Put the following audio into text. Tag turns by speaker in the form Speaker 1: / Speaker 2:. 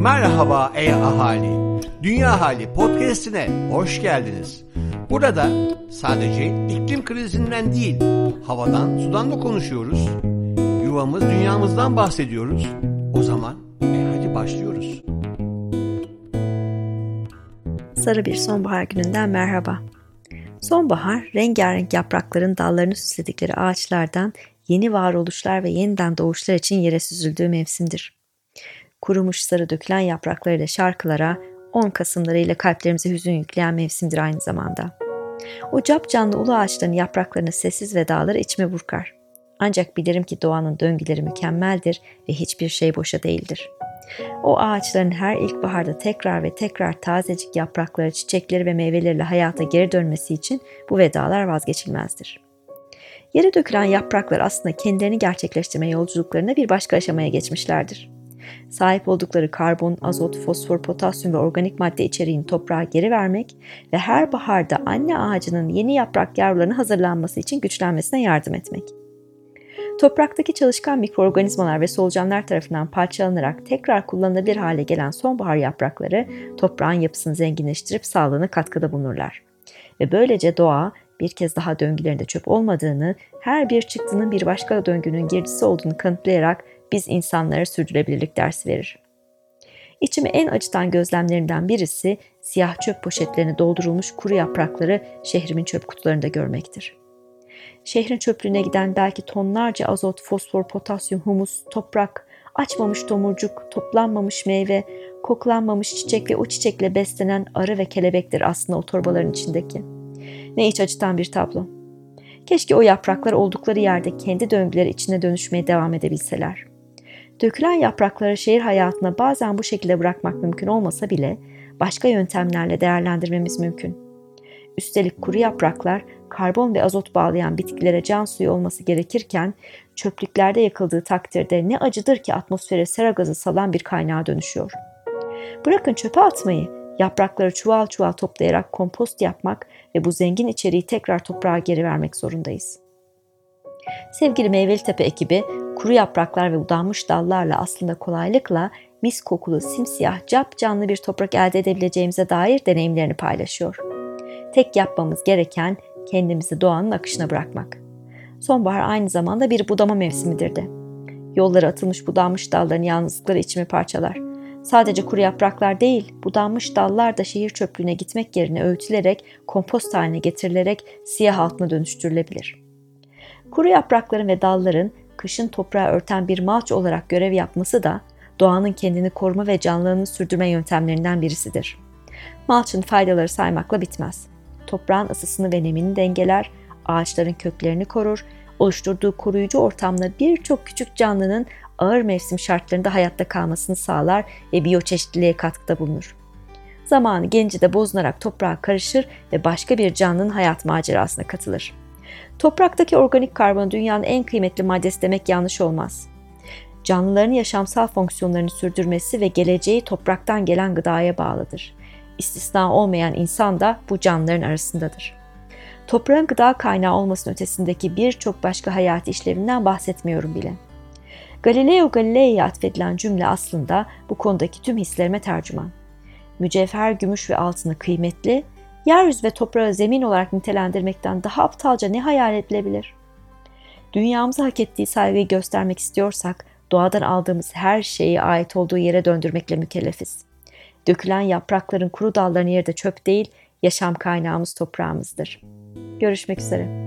Speaker 1: Merhaba ey ahali. Dünya Hali podcast'ine hoş geldiniz. Burada sadece iklim krizinden değil, havadan, sudan da konuşuyoruz. Yuvamız, dünyamızdan bahsediyoruz. O zaman e hadi başlıyoruz.
Speaker 2: Sarı bir sonbahar gününden merhaba. Sonbahar, rengarenk yaprakların dallarını süsledikleri ağaçlardan yeni varoluşlar ve yeniden doğuşlar için yere süzüldüğü mevsimdir. Kurumuş sarı dökülen yapraklarıyla şarkılara, 10 Kasımlarıyla kalplerimize hüzün yükleyen mevsimdir aynı zamanda. O cap canlı ulu ağaçların yapraklarını sessiz vedaları içime burkar. Ancak bilirim ki doğanın döngüleri mükemmeldir ve hiçbir şey boşa değildir. O ağaçların her ilkbaharda tekrar ve tekrar tazecik yaprakları, çiçekleri ve meyveleriyle hayata geri dönmesi için bu vedalar vazgeçilmezdir. Yere dökülen yapraklar aslında kendilerini gerçekleştirme yolculuklarına bir başka aşamaya geçmişlerdir. Sahip oldukları karbon, azot, fosfor, potasyum ve organik madde içeriğini toprağa geri vermek ve her baharda anne ağacının yeni yaprak yavrularının hazırlanması için güçlenmesine yardım etmek. Topraktaki çalışkan mikroorganizmalar ve solucanlar tarafından parçalanarak tekrar kullanılabilir hale gelen sonbahar yaprakları toprağın yapısını zenginleştirip sağlığına katkıda bulunurlar. Ve böylece doğa bir kez daha döngülerinde çöp olmadığını, her bir çıktının bir başka döngünün girdisi olduğunu kanıtlayarak biz insanlara sürdürülebilirlik dersi verir. İçimi en acıtan gözlemlerinden birisi siyah çöp poşetlerine doldurulmuş kuru yaprakları şehrimin çöp kutularında görmektir. Şehrin çöplüğüne giden belki tonlarca azot, fosfor, potasyum, humus, toprak, açmamış tomurcuk, toplanmamış meyve, koklanmamış çiçek ve o çiçekle beslenen arı ve kelebektir aslında o torbaların içindeki. Ne iç acıtan bir tablo. Keşke o yapraklar oldukları yerde kendi döngüleri içine dönüşmeye devam edebilseler. Dökülen yaprakları şehir hayatına bazen bu şekilde bırakmak mümkün olmasa bile başka yöntemlerle değerlendirmemiz mümkün. Üstelik kuru yapraklar karbon ve azot bağlayan bitkilere can suyu olması gerekirken çöplüklerde yakıldığı takdirde ne acıdır ki atmosfere sera gazı salan bir kaynağa dönüşüyor. Bırakın çöpe atmayı, yaprakları çuval çuval toplayarak kompost yapmak ve bu zengin içeriği tekrar toprağa geri vermek zorundayız. Sevgili Meyveli Tepe ekibi kuru yapraklar ve udanmış dallarla aslında kolaylıkla mis kokulu simsiyah cap canlı bir toprak elde edebileceğimize dair deneyimlerini paylaşıyor. Tek yapmamız gereken kendimizi doğanın akışına bırakmak. Sonbahar aynı zamanda bir budama mevsimidir de. Yollara atılmış budanmış dalların yalnızlıkları içimi parçalar. Sadece kuru yapraklar değil, budanmış dallar da şehir çöplüğüne gitmek yerine öğütülerek, kompost haline getirilerek siyah altına dönüştürülebilir. Kuru yaprakların ve dalların kışın toprağı örten bir malç olarak görev yapması da doğanın kendini koruma ve canlılığını sürdürme yöntemlerinden birisidir. Malçın faydaları saymakla bitmez toprağın ısısını ve nemini dengeler, ağaçların köklerini korur, oluşturduğu koruyucu ortamla birçok küçük canlının ağır mevsim şartlarında hayatta kalmasını sağlar ve biyoçeşitliliğe katkıda bulunur. Zamanı genci de bozunarak toprağa karışır ve başka bir canlının hayat macerasına katılır. Topraktaki organik karbon dünyanın en kıymetli maddesi demek yanlış olmaz. Canlıların yaşamsal fonksiyonlarını sürdürmesi ve geleceği topraktan gelen gıdaya bağlıdır istisna olmayan insan da bu canlıların arasındadır. Toprağın gıda kaynağı olmasının ötesindeki birçok başka hayati işlevinden bahsetmiyorum bile. Galileo Galilei'ye atfedilen cümle aslında bu konudaki tüm hislerime tercüman. Mücevher, gümüş ve altını kıymetli, yeryüzü ve toprağı zemin olarak nitelendirmekten daha aptalca ne hayal edilebilir? Dünyamıza hak ettiği saygıyı göstermek istiyorsak, doğadan aldığımız her şeyi ait olduğu yere döndürmekle mükellefiz. Dökülen yaprakların kuru dalların yeri de çöp değil, yaşam kaynağımız toprağımızdır. Görüşmek üzere.